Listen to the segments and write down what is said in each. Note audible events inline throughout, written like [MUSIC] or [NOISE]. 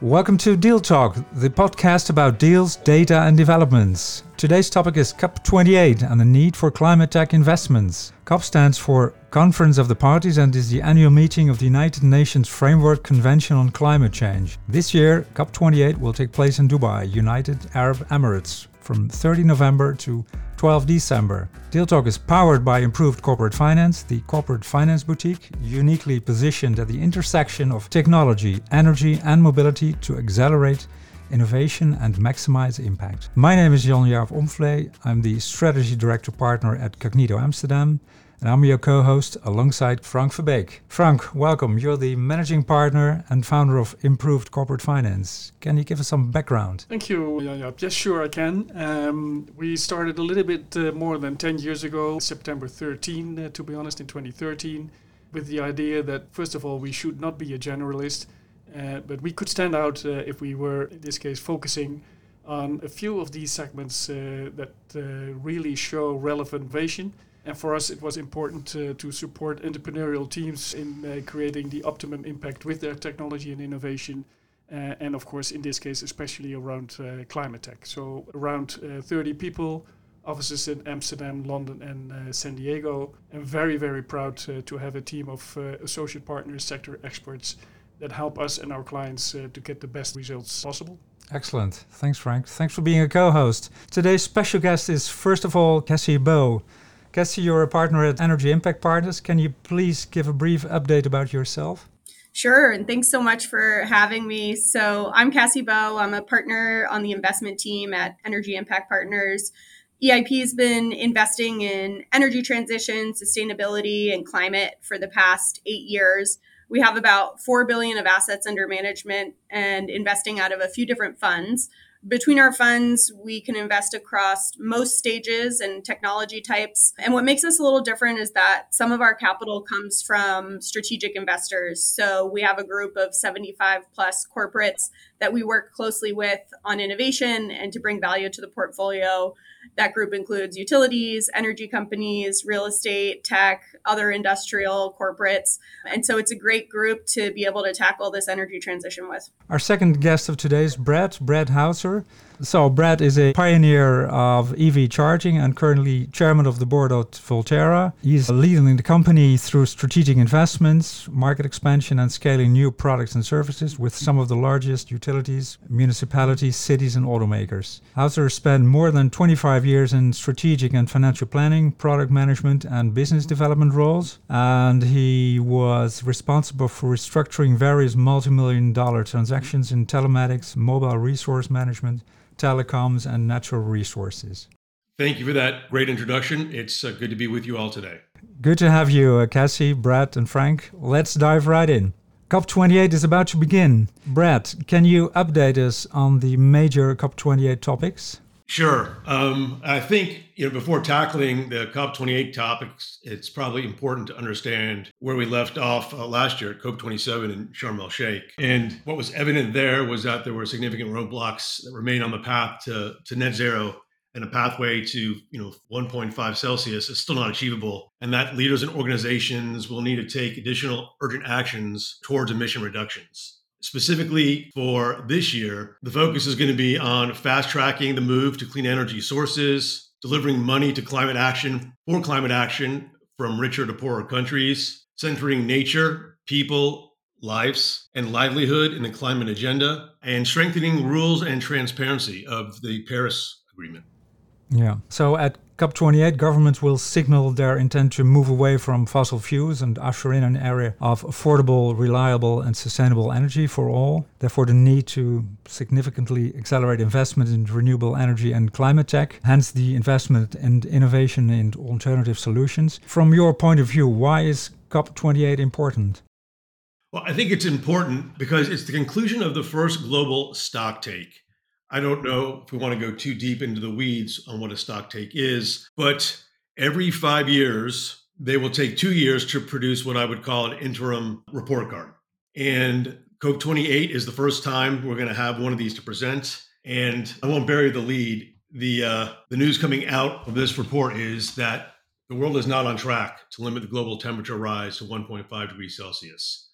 Welcome to Deal Talk, the podcast about deals, data, and developments. Today's topic is COP28 and the need for climate tech investments. COP stands for Conference of the Parties and is the annual meeting of the United Nations Framework Convention on Climate Change. This year, COP28 will take place in Dubai, United Arab Emirates, from 30 November to 12 December. Deal Talk is powered by Improved Corporate Finance, the corporate finance boutique, uniquely positioned at the intersection of technology, energy, and mobility to accelerate innovation and maximize impact. My name is Jan Jaap Omvlee. I'm the strategy director partner at Cognito Amsterdam and I'm your co-host alongside Frank Verbeek. Frank, welcome. You're the managing partner and founder of Improved Corporate Finance. Can you give us some background? Thank you, Yes, sure I can. Um, we started a little bit uh, more than 10 years ago, September 13, uh, to be honest, in 2013, with the idea that, first of all, we should not be a generalist, uh, but we could stand out uh, if we were, in this case, focusing on a few of these segments uh, that uh, really show relevant innovation and for us, it was important to, to support entrepreneurial teams in uh, creating the optimum impact with their technology and innovation. Uh, and of course, in this case, especially around uh, climate tech. So, around uh, 30 people, offices in Amsterdam, London, and uh, San Diego. I'm very, very proud to have a team of uh, associate partners, sector experts that help us and our clients to get the best results possible. Excellent. Thanks, Frank. Thanks for being a co host. Today's special guest is, first of all, Cassie Bowe. Cassie, you're a partner at Energy Impact Partners. Can you please give a brief update about yourself? Sure, and thanks so much for having me. So, I'm Cassie Bowe. I'm a partner on the investment team at Energy Impact Partners. EIP has been investing in energy transition, sustainability, and climate for the past eight years. We have about 4 billion of assets under management and investing out of a few different funds between our funds, we can invest across most stages and technology types. And what makes us a little different is that some of our capital comes from strategic investors. So we have a group of 75 plus corporates that we work closely with on innovation and to bring value to the portfolio. That group includes utilities, energy companies, real estate, tech, other industrial corporates. And so it's a great group to be able to tackle this energy transition with. Our second guest of today is Brad, Brad Hauser. So, Brad is a pioneer of EV charging and currently chairman of the board at Voltera. He's leading the company through strategic investments, market expansion, and scaling new products and services with some of the largest utilities, municipalities, cities, and automakers. Hauser spent more than 25 years in strategic and financial planning, product management, and business development roles, and he was responsible for restructuring various multi million dollar transactions in telematics, mobile resource management telecoms, and natural resources. Thank you for that great introduction. It's uh, good to be with you all today. Good to have you, uh, Cassie, Brad, and Frank. Let's dive right in. COP28 is about to begin. Brad, can you update us on the major COP28 topics? Sure. Um, I think you know before tackling the COP28 topics, it's probably important to understand where we left off uh, last year at COP27 in Sharm el Sheikh. And what was evident there was that there were significant roadblocks that remain on the path to, to net zero and a pathway to you know 1.5 Celsius is still not achievable, and that leaders and organizations will need to take additional urgent actions towards emission reductions. Specifically for this year, the focus is going to be on fast tracking the move to clean energy sources, delivering money to climate action for climate action from richer to poorer countries, centering nature, people, lives, and livelihood in the climate agenda, and strengthening rules and transparency of the Paris Agreement. Yeah. So at COP28, governments will signal their intent to move away from fossil fuels and usher in an area of affordable, reliable, and sustainable energy for all. Therefore, the need to significantly accelerate investment in renewable energy and climate tech, hence the investment and innovation in alternative solutions. From your point of view, why is COP28 important? Well, I think it's important because it's the conclusion of the first global stock take I don't know if we want to go too deep into the weeds on what a stock take is, but every five years, they will take two years to produce what I would call an interim report card. And COP28 is the first time we're going to have one of these to present. And I won't bury the lead. The, uh, the news coming out of this report is that the world is not on track to limit the global temperature rise to 1.5 degrees Celsius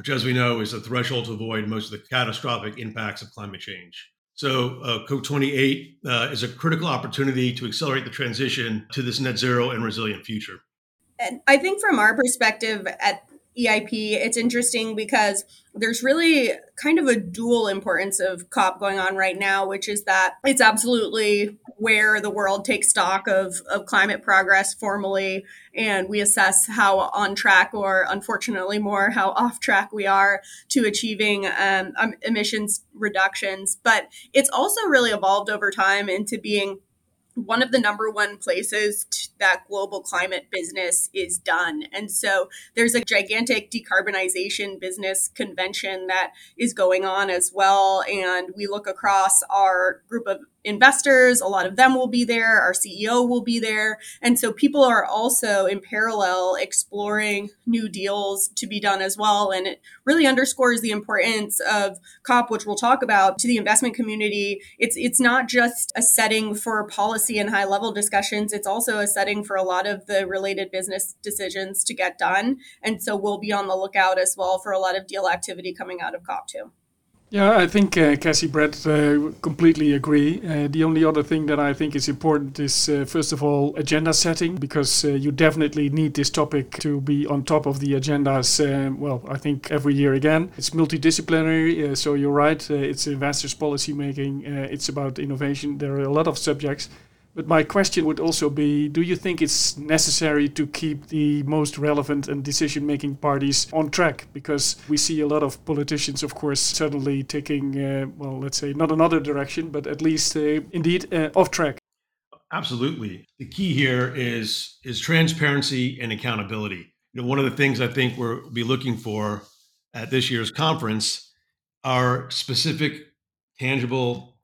which, as we know, is the threshold to avoid most of the catastrophic impacts of climate change. So, uh, COP28 uh, is a critical opportunity to accelerate the transition to this net zero and resilient future. And I think from our perspective at EIP, it's interesting because there's really kind of a dual importance of COP going on right now, which is that it's absolutely where the world takes stock of, of climate progress formally, and we assess how on track or unfortunately more how off track we are to achieving um, um emissions reductions. But it's also really evolved over time into being one of the number one places that global climate business is done. And so there's a gigantic decarbonization business convention that is going on as well. And we look across our group of investors, a lot of them will be there, our CEO will be there. And so people are also in parallel exploring new deals to be done as well. And it really underscores the importance of COP, which we'll talk about, to the investment community. It's it's not just a setting for policy and high level discussions, it's also a setting for a lot of the related business decisions to get done. And so we'll be on the lookout as well for a lot of deal activity coming out of COP too. Yeah, I think uh, Cassie, Brett, uh, completely agree. Uh, the only other thing that I think is important is, uh, first of all, agenda setting, because uh, you definitely need this topic to be on top of the agendas. Uh, well, I think every year again, it's multidisciplinary. so you're right. it's investors policy making. it's about innovation. There are a lot of subjects. But my question would also be do you think it's necessary to keep the most relevant and decision making parties on track? Because we see a lot of politicians, of course, suddenly taking, uh, well, let's say not another direction, but at least uh, indeed uh, off track. Absolutely. The key here is is transparency and accountability. You know, one of the things I think we'll be looking for at this year's conference are specific, tangible,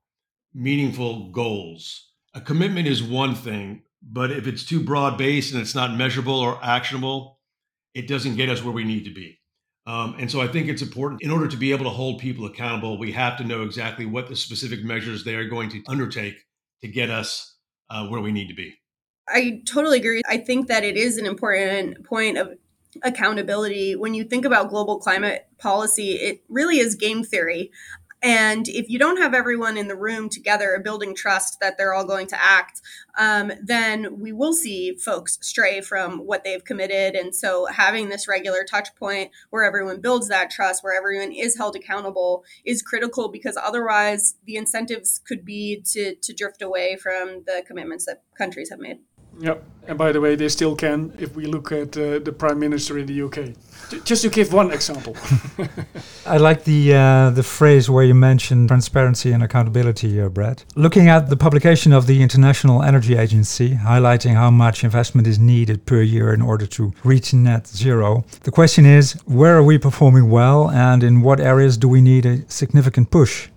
meaningful goals a commitment is one thing, but if it's too broad based and it's not measurable or actionable, it doesn't get us where we need to be. Um, and so I think it's important in order to be able to hold people accountable, we have to know exactly what the specific measures they are going to undertake to get us uh, where we need to be. I totally agree. I think that it is an important point of accountability. When you think about global climate policy, it really is game theory. And if you don't have everyone in the room together building trust that they're all going to act, um, then we will see folks stray from what they've committed. And so having this regular touch point where everyone builds that trust, where everyone is held accountable, is critical because otherwise the incentives could be to, to drift away from the commitments that countries have made. Yep. And by the way, they still can if we look at uh, the prime minister in the UK. just to give one example. [LAUGHS] I like the uh, the phrase where you mentioned transparency and accountability, uh, Brett. Looking at the publication of the International Energy Agency, highlighting how much investment is needed per year in order to reach net zero, the question is: Where are we performing well, and in what areas do we need a significant push?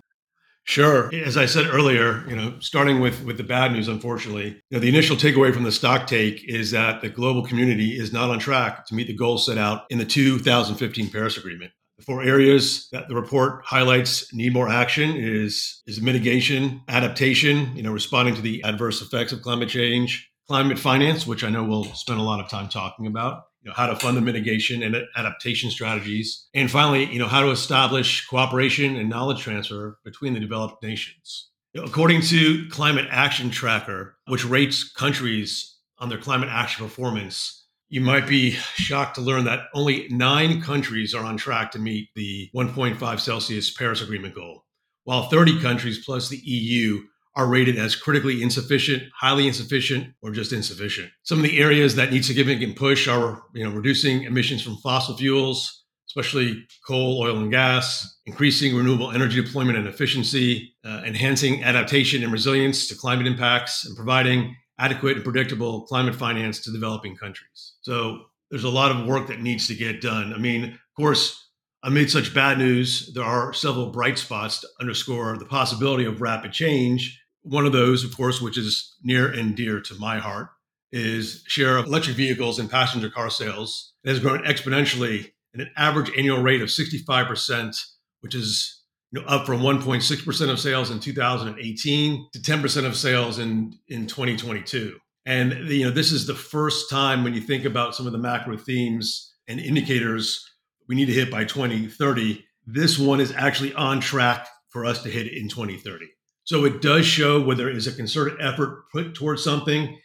Sure. As I said earlier, you know, starting with with the bad news, unfortunately, you know, the initial takeaway from the stock take is that the global community is not on track to meet the goals set out in the 2015 Paris Agreement. The four areas that the report highlights need more action is is mitigation, adaptation, you know, responding to the adverse effects of climate change, climate finance, which I know we'll spend a lot of time talking about, you know, how to fund the mitigation and adaptation strategies, and finally, you know, how to establish cooperation and knowledge transfer between the developed nations. You know, according to Climate Action Tracker, which rates countries on their climate action performance, you might be shocked to learn that only nine countries are on track to meet the 1.5 Celsius Paris Agreement goal, while 30 countries plus the EU are rated as critically insufficient, highly insufficient, or just insufficient. Some of the areas that need significant push are, you know, reducing emissions from fossil fuels, especially coal, oil, and gas, increasing renewable energy deployment and efficiency, uh, enhancing adaptation and resilience to climate impacts, and providing adequate and predictable climate finance to developing countries. So there's a lot of work that needs to get done. I mean, of course, amid such bad news, there are several bright spots to underscore the possibility of rapid change one of those, of course, which is near and dear to my heart, is share of electric vehicles and passenger car sales. It has grown exponentially at an average annual rate of 65%, which is you know, up from 1.6% of sales in 2018 to 10% of sales in, in 2022. And you know, this is the first time when you think about some of the macro themes and indicators we need to hit by 2030. This one is actually on track for us to hit in 2030. So it does show where there is a concerted effort put towards something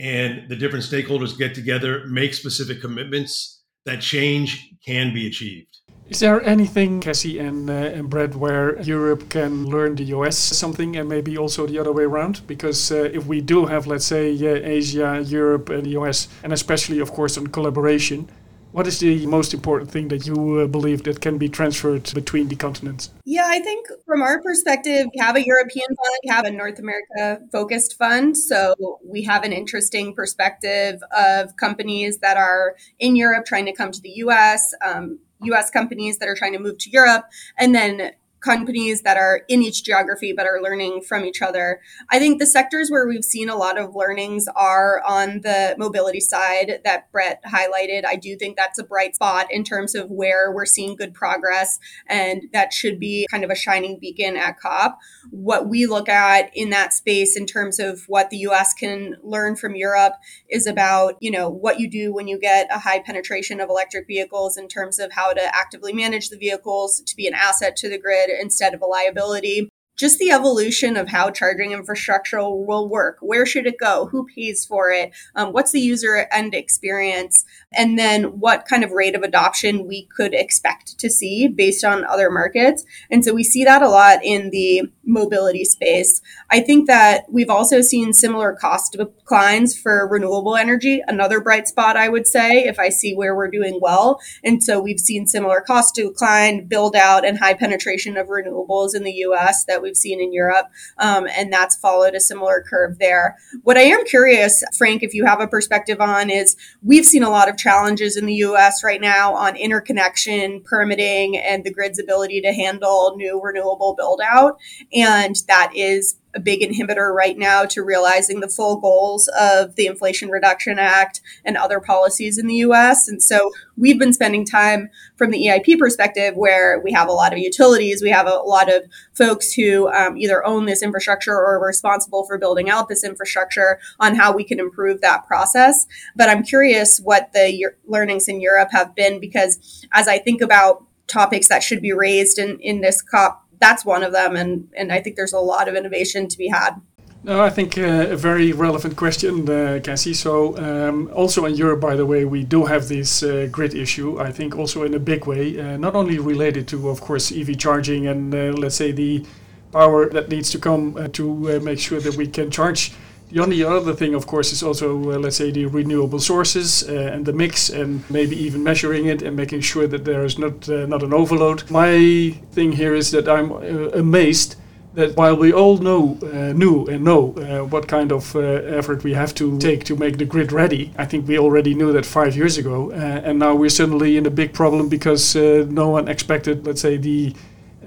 and the different stakeholders get together, make specific commitments, that change can be achieved. Is there anything, Cassie and, uh, and Brett, where Europe can learn the US something and maybe also the other way around? Because uh, if we do have, let's say, uh, Asia, Europe, and the US, and especially, of course, on collaboration, what is the most important thing that you uh, believe that can be transferred between the continents? Yeah, I think from our perspective, we have a European fund, we have a North America focused fund. So we have an interesting perspective of companies that are in Europe trying to come to the US, um, US companies that are trying to move to Europe, and then companies that are in each geography but are learning from each other. I think the sectors where we've seen a lot of learnings are on the mobility side that Brett highlighted. I do think that's a bright spot in terms of where we're seeing good progress, and that should be kind of a shining beacon at COP. What we look at in that space in terms of what the US can learn from Europe is about, you know, what you do when you get a high penetration of electric vehicles in terms of how to actively manage the vehicles to be an asset to the grid instead of a liability just the evolution of how charging infrastructure will work. Where should it go? Who pays for it? Um, what's the user end experience? And then what kind of rate of adoption we could expect to see based on other markets. And so we see that a lot in the mobility space. I think that we've also seen similar cost declines for renewable energy, another bright spot, I would say, if I see where we're doing well. And so we've seen similar cost decline, build out, and high penetration of renewables in the US that we've seen in Europe. Um, and that's followed a similar curve there. What I am curious, Frank, if you have a perspective on, is we've seen a lot of challenges in the US right now on interconnection, permitting, and the grid's ability to handle new renewable build out. And that is a big inhibitor right now to realizing the full goals of the Inflation Reduction Act and other policies in the US. And so we've been spending time from the EIP perspective where we have a lot of utilities, we have a lot of folks who um, either own this infrastructure or are responsible for building out this infrastructure on how we can improve that process. But I'm curious what the learnings in Europe have been because as I think about topics that should be raised in, in this COP that's one of them, and and I think there's a lot of innovation to be had. No, I think uh, a very relevant question, uh, Cassie. So, um, also in Europe, by the way, we do have this uh, grid issue. I think also in a big way, uh, not only related to, of course, EV charging and uh, let's say the power that needs to come uh, to make sure that we can charge the only other thing, of course, is also, uh, let's say, the renewable sources uh, and the mix, and maybe even measuring it and making sure that there is not uh, not an overload. My thing here is that I'm uh, amazed that while we all know, uh, knew and know uh, what kind of effort we have to take to make the grid ready, I think we already knew that five years ago, and now we're suddenly in a big problem because no one expected, let's say, the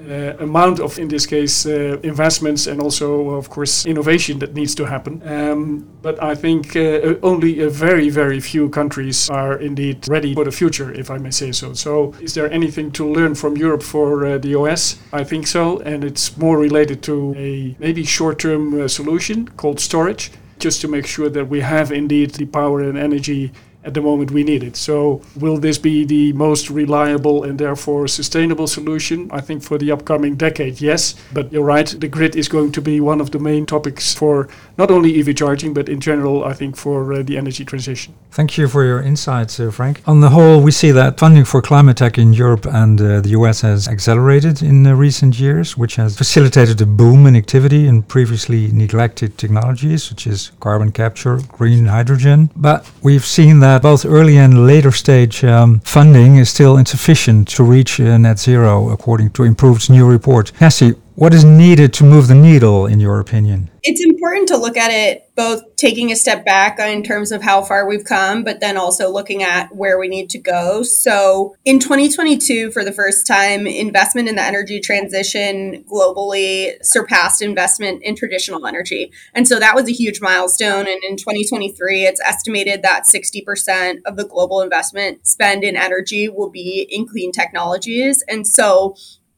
uh, amount of, in this case, uh, investments and also, of course, innovation that needs to happen. Um, but I think uh, only a very, very few countries are indeed ready for the future, if I may say so. So, is there anything to learn from Europe for uh, the OS? I think so, and it's more related to a maybe short-term uh, solution called storage, just to make sure that we have indeed the power and energy at the moment we need it. So, will this be the most reliable and therefore sustainable solution? I think for the upcoming decade, yes. But you're right, the grid is going to be one of the main topics for not only EV charging, but in general, I think for uh, the energy transition. Thank you for your insights, uh, Frank. On the whole, we see that funding for climate tech in Europe and uh, the US has accelerated in recent years, which has facilitated a boom in activity in previously neglected technologies such as carbon capture, green hydrogen. But we've seen that both early and later stage um, funding is still insufficient to reach uh, net zero, according to Improved's new report. Cassie, what is needed to move the needle, in your opinion? It's important to look at it both taking a step back in terms of how far we've come, but then also looking at where we need to go. So, in 2022, for the first time, investment in the energy transition globally surpassed investment in traditional energy. And so that was a huge milestone. And in 2023, it's estimated that 60% of the global investment spend in energy will be in clean technologies. And so,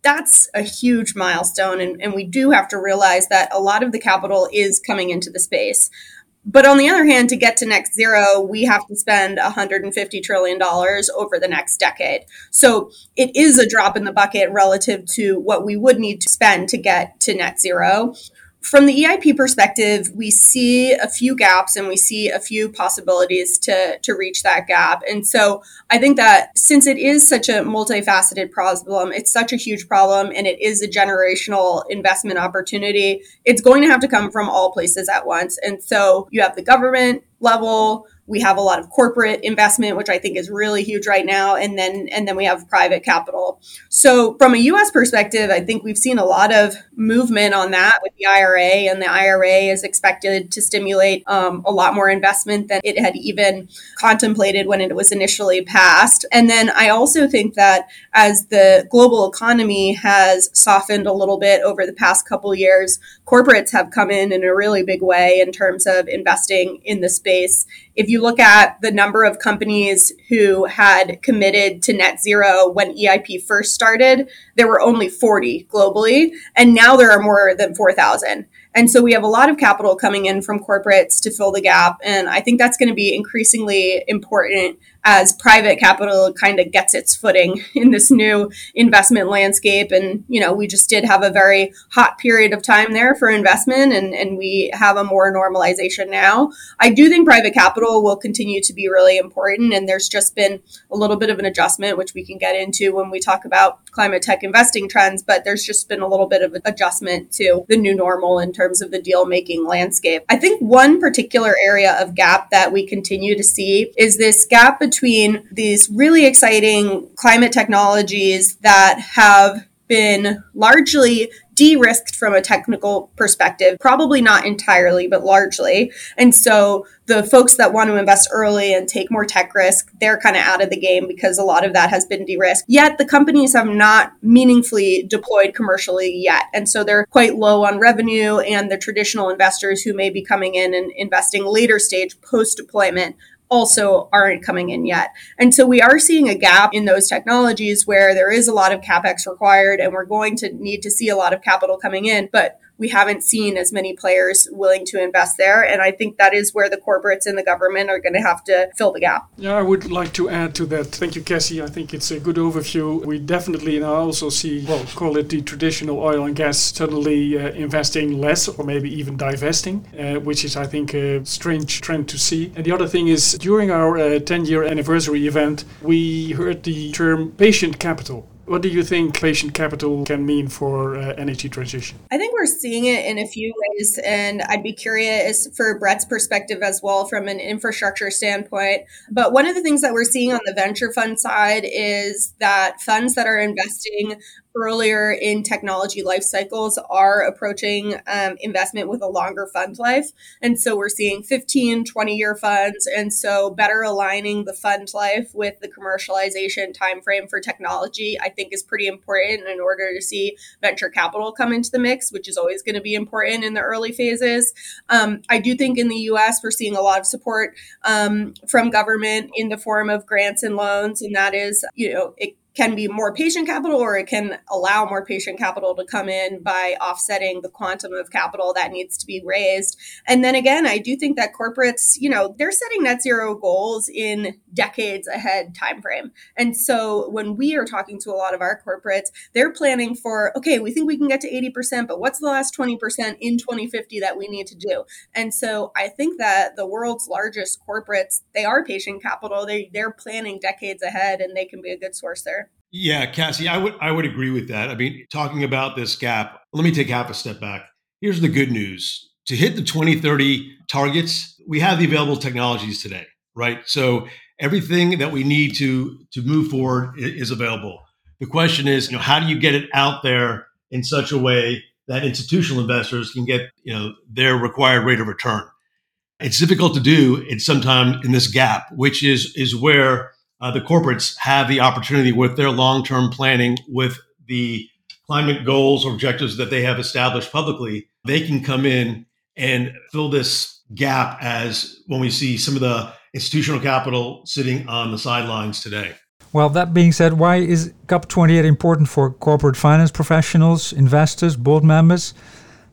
that's a huge milestone. And, and we do have to realize that a lot of the capital is coming into the space. But on the other hand, to get to net zero, we have to spend $150 trillion over the next decade. So it is a drop in the bucket relative to what we would need to spend to get to net zero. From the EIP perspective, we see a few gaps and we see a few possibilities to, to reach that gap. And so I think that since it is such a multifaceted problem, it's such a huge problem, and it is a generational investment opportunity, it's going to have to come from all places at once. And so you have the government level, we have a lot of corporate investment which i think is really huge right now and then and then we have private capital. So from a us perspective i think we've seen a lot of movement on that with the ira and the ira is expected to stimulate um, a lot more investment than it had even contemplated when it was initially passed. And then i also think that as the global economy has softened a little bit over the past couple years corporates have come in in a really big way in terms of investing in the space if you look at the number of companies who had committed to net zero when EIP first started, there were only 40 globally, and now there are more than 4,000. And so we have a lot of capital coming in from corporates to fill the gap. And I think that's going to be increasingly important as private capital kind of gets its footing [LAUGHS] in this new investment landscape. And, you know, we just did have a very hot period of time there for investment and, and we have a more normalization now. I do think private capital will continue to be really important. And there's just been a little bit of an adjustment, which we can get into when we talk about climate tech investing trends. But there's just been a little bit of an adjustment to the new normal in terms of the deal making landscape. I think one particular area of gap that we continue to see is this gap between between these really exciting climate technologies that have been largely de-risked from a technical perspective probably not entirely but largely. And so the folks that want to invest early and take more tech risk they're kind of out of the game because a lot of that has been de-risked. Yet the companies have not meaningfully deployed commercially yet. And so they're quite low on revenue and the traditional investors who may be coming in and investing later stage post deployment also aren't coming in yet. And so we are seeing a gap in those technologies where there is a lot of capex required and we're going to need to see a lot of capital coming in, but we haven't seen as many players willing to invest there. And I think that is where the corporates and the government are going to have to fill the gap. Yeah, I would like to add to that. Thank you, Cassie. I think it's a good overview. We definitely now also see, well, call it the traditional oil and gas suddenly uh, investing less or maybe even divesting, uh, which is, I think, a strange trend to see. And the other thing is, during our uh, 10 year anniversary event, we heard the term patient capital what do you think patient capital can mean for uh, energy transition? I think we're seeing it in a few ways, and I'd be curious for Brett's perspective as well from an infrastructure standpoint. But one of the things that we're seeing on the venture fund side is that funds that are investing earlier in technology life cycles are approaching um, investment with a longer fund life. And so we're seeing 15, 20 year funds. And so better aligning the fund life with the commercialization timeframe for technology, I think is pretty important in order to see venture capital come into the mix, which is always going to be important in the early phases. Um, I do think in the US, we're seeing a lot of support um, from government in the form of grants and loans. And that is, you know, it can be more patient capital or it can allow more patient capital to come in by offsetting the quantum of capital that needs to be raised. And then again, I do think that corporates, you know, they're setting net zero goals in decades ahead timeframe. And so when we are talking to a lot of our corporates, they're planning for, okay, we think we can get to 80%, but what's the last 20% in 2050 that we need to do? And so I think that the world's largest corporates, they are patient capital. They they're planning decades ahead and they can be a good source there. Yeah, Cassie, I would I would agree with that. I mean, talking about this gap, let me take half a step back. Here's the good news. To hit the 2030 targets, we have the available technologies today, right? So everything that we need to to move forward is available. The question is, you know, how do you get it out there in such a way that institutional investors can get, you know, their required rate of return? It's difficult to do. It's sometimes in this gap, which is is where uh, the corporates have the opportunity with their long term planning, with the climate goals or objectives that they have established publicly, they can come in and fill this gap as when we see some of the institutional capital sitting on the sidelines today. Well, that being said, why is COP28 important for corporate finance professionals, investors, board members?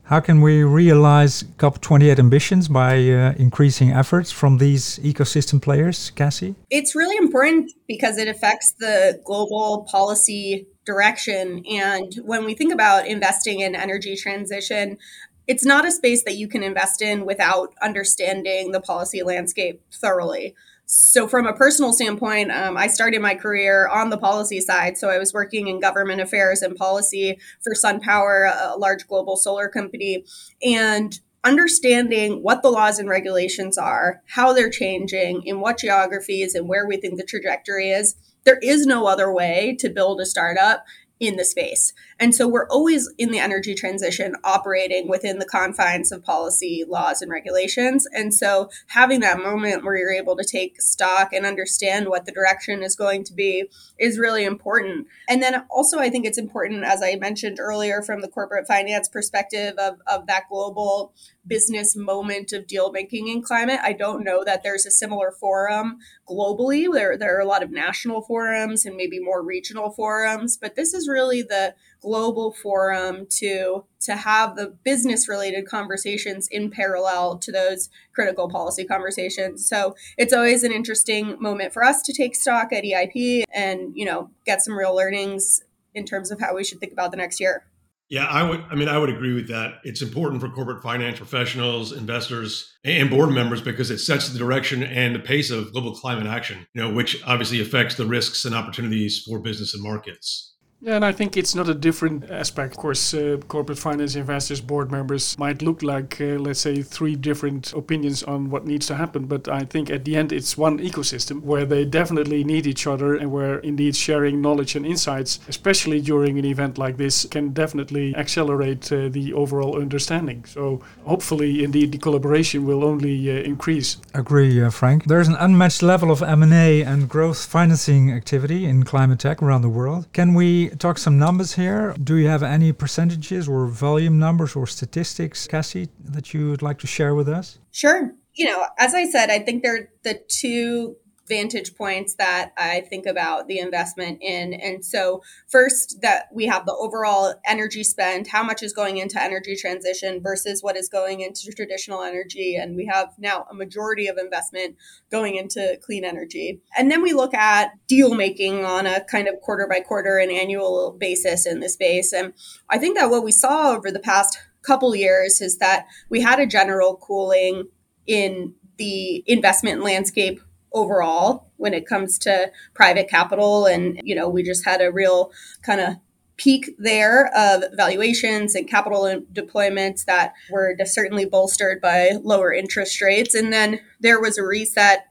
How can we realize COP28 ambitions by uh, increasing efforts from these ecosystem players, Cassie? It's really important because it affects the global policy direction. And when we think about investing in energy transition, it's not a space that you can invest in without understanding the policy landscape thoroughly. So, from a personal standpoint, um, I started my career on the policy side. So, I was working in government affairs and policy for SunPower, a large global solar company. And understanding what the laws and regulations are, how they're changing, in what geographies, and where we think the trajectory is. There is no other way to build a startup in the space. And so we're always in the energy transition operating within the confines of policy, laws, and regulations. And so having that moment where you're able to take stock and understand what the direction is going to be is really important. And then also, I think it's important, as I mentioned earlier, from the corporate finance perspective of, of that global business moment of deal making in climate. I don't know that there's a similar forum globally. There, there are a lot of national forums and maybe more regional forums, but this is really the global forum to to have the business related conversations in parallel to those critical policy conversations. So it's always an interesting moment for us to take stock at EIP and, you know, get some real learnings in terms of how we should think about the next year. Yeah, I would. I mean, I would agree with that. It's important for corporate finance professionals, investors, and board members because it sets the direction and the pace of global climate action. You know, which obviously affects the risks and opportunities for business and markets. Yeah, and I think it's not a different aspect. Of course, uh, corporate finance investors, board members might look like, uh, let's say, three different opinions on what needs to happen. But I think at the end, it's one ecosystem where they definitely need each other and where indeed sharing knowledge and insights, especially during an event like this, can definitely accelerate uh, the overall understanding. So hopefully, indeed, the collaboration will only uh, increase. Agree, uh, Frank. There's an unmatched level of M&A and growth financing activity in climate tech around the world. Can we talk some numbers here. Do you have any percentages or volume numbers or statistics, Cassie, that you would like to share with us? Sure. You know, as I said, I think they're the two vantage points that I think about the investment in. And so, first, that we have the overall energy spend, how much is going into energy transition versus what is going into traditional energy. And we have now a majority of investment going into clean energy. And then we look at deal making on a kind of quarter by quarter and annual basis in the space. And I think that what we saw over the past couple years is that we had a general cooling in the investment landscape overall when it comes to private capital. And, you know, we just had a real kind of peak there of valuations and capital deployments that were certainly bolstered by lower interest rates. And then there was a reset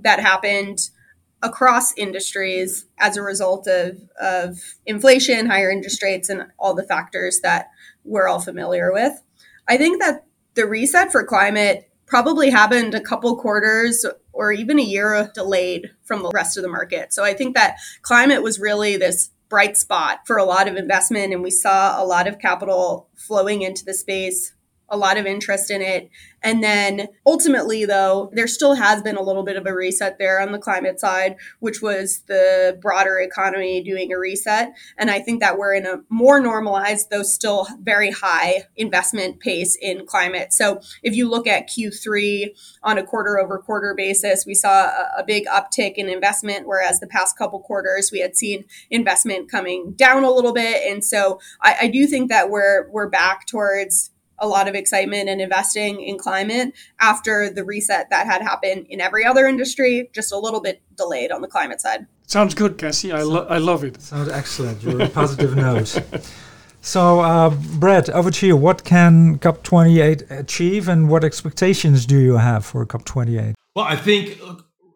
that happened across industries as a result of, of inflation, higher interest rates, and all the factors that we're all familiar with. I think that the reset for climate probably happened a couple quarters or even a year delayed from the rest of the market. So I think that climate was really this bright spot for a lot of investment and we saw a lot of capital flowing into the space a lot of interest in it. And then ultimately, though, there still has been a little bit of a reset there on the climate side, which was the broader economy doing a reset. And I think that we're in a more normalized, though still very high investment pace in climate. So if you look at Q3 on a quarter over quarter basis, we saw a, big uptick in investment, whereas the past couple quarters we had seen investment coming down a little bit. And so I, I do think that we're we're back towards a lot of excitement and investing in climate after the reset that had happened in every other industry, just a little bit delayed on the climate side. Sounds good, Cassie. I, lo- I love it. Sounds excellent. You're a positive [LAUGHS] note. So, uh, Brett, over to you. What can COP28 achieve, and what expectations do you have for COP28? Well, I think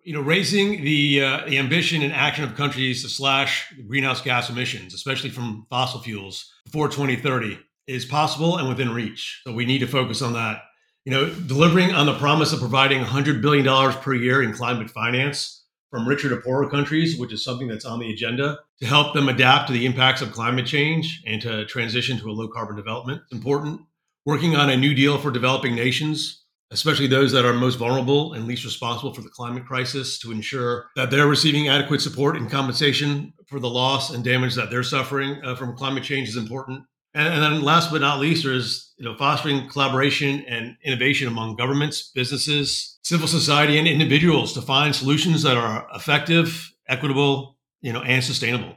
you know raising the uh, the ambition and action of countries to slash greenhouse gas emissions, especially from fossil fuels, before 2030 is possible and within reach. So we need to focus on that. You know, delivering on the promise of providing $100 billion per year in climate finance from richer to poorer countries, which is something that's on the agenda to help them adapt to the impacts of climate change and to transition to a low carbon development. It's important. Working on a new deal for developing nations, especially those that are most vulnerable and least responsible for the climate crisis, to ensure that they're receiving adequate support and compensation for the loss and damage that they're suffering uh, from climate change is important And, and then last but not least, there's you know fostering collaboration and innovation among governments, businesses, civil society, and individuals to find solutions that are effective, equitable, you know, and sustainable.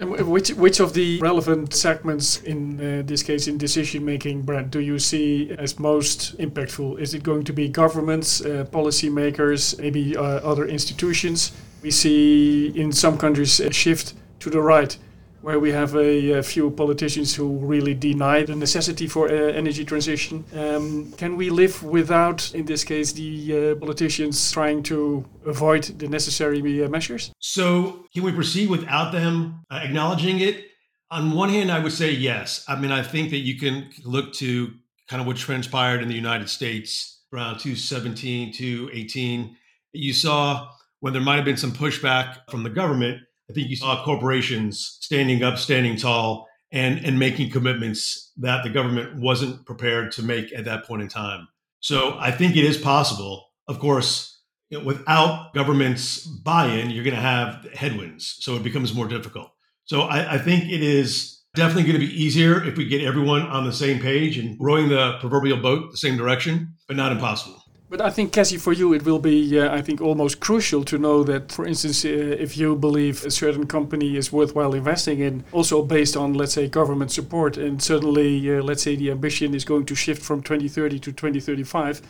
Which which of the relevant segments in uh, this case in decision making, Brad, do you see as most impactful? Is it going to be governments, uh, policymakers, maybe uh, other institutions? We see in some countries a shift to the right where we have a, a, few politicians who really deny the necessity for uh, energy transition. Um, can we live without, in this case, the uh, politicians trying to avoid the necessary uh, measures? So, can we proceed without them uh, acknowledging it? On one hand, I would say yes. I mean, I think that you can look to kind of what transpired in the United States around 2017 to 18. You saw when there might have been some pushback from the government I think you saw corporations standing up, standing tall, and and making commitments that the government wasn't prepared to make at that point in time. So I think it is possible. Of course, you know, without government's buy-in, you're going to have headwinds, so it becomes more difficult. So I, I think it is definitely going to be easier if we get everyone on the same page and rowing the proverbial boat the same direction, but not impossible. But I think, Cassie, for you, it will be, uh, I think, almost crucial to know that, for instance, uh, if you believe a certain company is worthwhile investing in, also based on, let's say, government support, and suddenly, uh, let's say, the ambition is going to shift from 2030 to 2035.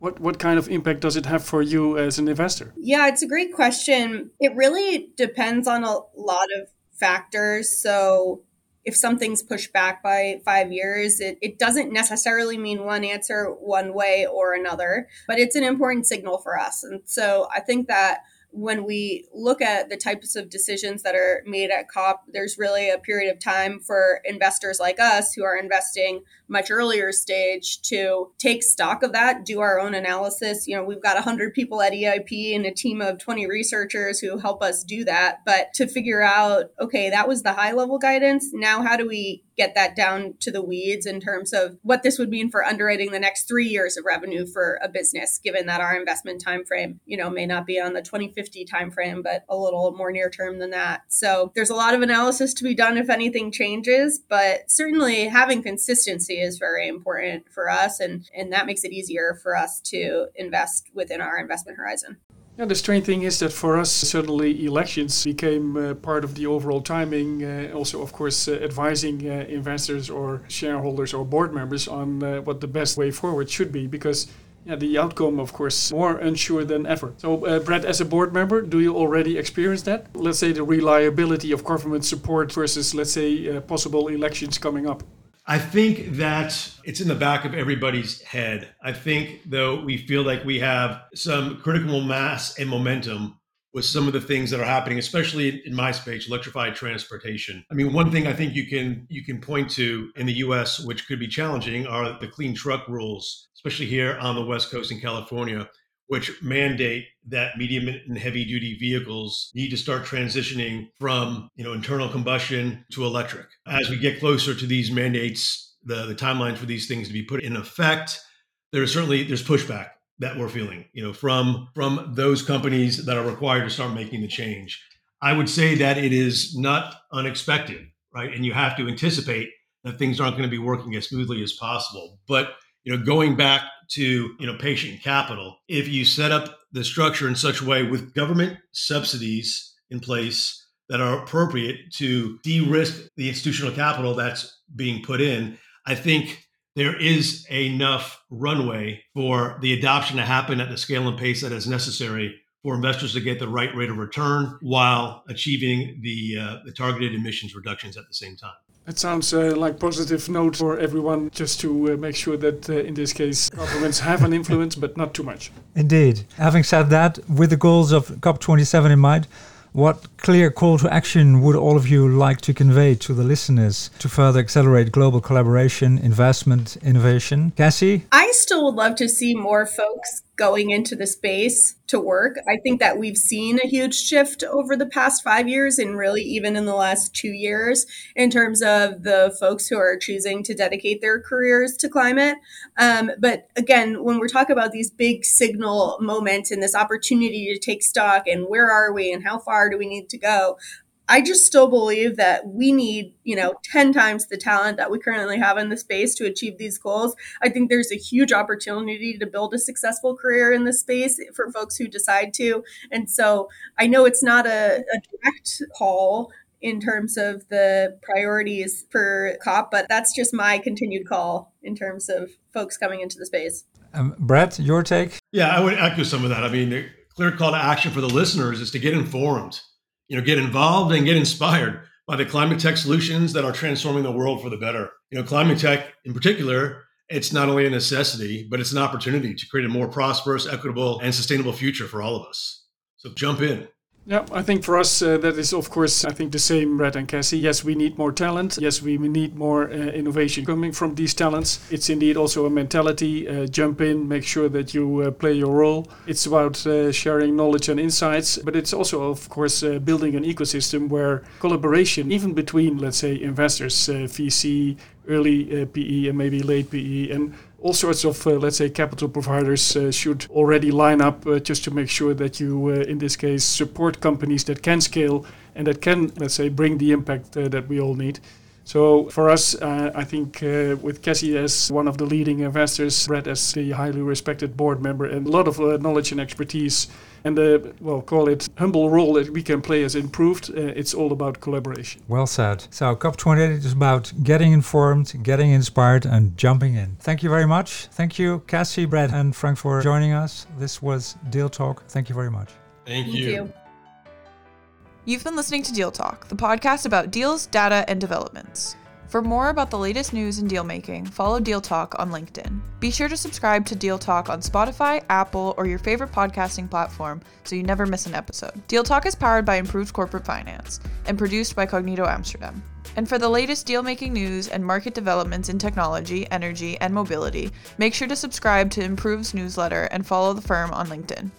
What, what kind of impact does it have for you as an investor? Yeah, it's a great question. It really depends on a lot of factors. So, if something's pushed back by five years, it, it doesn't necessarily mean one answer one way or another, but it's an important signal for us. And so I think that when we look at the types of decisions that are made at COP, there's really a period of time for investors like us who are investing much earlier stage to take stock of that, do our own analysis. You know, we've got 100 people at EIP and a team of 20 researchers who help us do that. But to figure out, okay, that was the high level guidance. Now, how do we get that down to the weeds in terms of what this would mean for underwriting the next three years of revenue for a business, given that our investment time frame, you know, may not be on the 2050 time frame, but a little more near term than that. So there's a lot of analysis to be done if anything changes, but certainly having consistency is very important for us and, and that makes it easier for us to invest within our investment horizon. Yeah, the strange thing is that for us, certainly elections became uh, part of the overall timing. Uh, also, of course, uh, advising uh, investors or shareholders or board members on uh, what the best way forward should be, because yeah, the outcome, of course, more unsure than ever. So, uh, Brad, as a board member, do you already experience that? Let's say the reliability of government support versus, let's say, possible elections coming up. I think that it's in the back of everybody's head. I think, though, we feel like we have some critical mass and momentum with some of the things that are happening, especially in my space, electrified transportation. I mean, one thing I think you can you can point to in the U.S., which could be challenging, are the clean truck rules, especially here on the West Coast in California, which mandate that medium and heavy duty vehicles need to start transitioning from you know internal combustion to electric. As we get closer to these mandates the, the timelines for these things to be put in effect there's certainly there's pushback that we're feeling you know from from those companies that are required to start making the change. I would say that it is not unexpected right? And you have to anticipate that things aren't going to be working as smoothly as possible. But you know going back to you know patient capital if you set up the structure in such a way with government subsidies in place that are appropriate to de-risk the institutional capital that's being put in i think there is enough runway for the adoption to happen at the scale and pace that is necessary for investors to get the right rate of return while achieving the, uh, the targeted emissions reductions at the same time it sounds uh, like positive note for everyone, just to uh, make sure that uh, in this case governments have an influence, but not too much. Indeed. Having said that, with the goals of COP27 in mind, what clear call to action would all of you like to convey to the listeners to further accelerate global collaboration, investment, innovation? Cassie? I still would love to see more folks going into the space to work. I think that we've seen a huge shift over the past five years and really even in the last two years in terms of the folks who are choosing to dedicate their careers to climate. Um, but again, when we're talking about these big signal moments and this opportunity to take stock and where are we and how far do we need to go, I just still believe that we need, you know, 10 times the talent that we currently have in the space to achieve these goals. I think there's a huge opportunity to build a successful career in this space for folks who decide to. And so I know it's not a, a direct call in terms of the priorities for COP, but that's just my continued call in terms of folks coming into the space. Um, Brett, your take? Yeah, I would echo some of that. I mean, the clear call to action for the listeners is to get informed, you know, get involved and get inspired by the climate tech solutions that are transforming the world for the better. You know, climate tech in particular, it's not only a necessity, but it's an opportunity to create a more prosperous, equitable, and sustainable future for all of us. So jump in. Yeah, I think for us uh, that is of course I think the same, Brett and Cassie. Yes, we need more talent. Yes, we need more uh, innovation coming from these talents. It's indeed also a mentality. Uh, jump in, make sure that you uh, play your role. It's about uh, sharing knowledge and insights, but it's also of course uh, building an ecosystem where collaboration, even between let's say investors, VC, early PE, and maybe late PE, and all sorts of, uh, let's say, capital providers uh, should already line up uh, just to make sure that you, uh, in this case, support companies that can scale and that can, let's say, bring the impact uh, that we all need. So for us, uh, I think with Cassie as one of the leading investors, Brett as the highly respected board member, and a lot of knowledge and expertise and the well call it humble role that we can play as improved. Uh, it's all about collaboration. Well said. So COP28 is about getting informed, getting inspired, and jumping in. Thank you very much. Thank you, Cassie, Brett, and Frank for joining us. This was Deal Talk. Thank you very much. Thank, Thank you. you. You've been listening to Deal Talk, the podcast about deals, data, and developments. For more about the latest news in deal making, follow Deal Talk on LinkedIn. Be sure to subscribe to Deal Talk on Spotify, Apple, or your favorite podcasting platform so you never miss an episode. Deal Talk is powered by Improved Corporate Finance and produced by Cognito Amsterdam. And for the latest deal making news and market developments in technology, energy, and mobility, make sure to subscribe to Improved's newsletter and follow the firm on LinkedIn.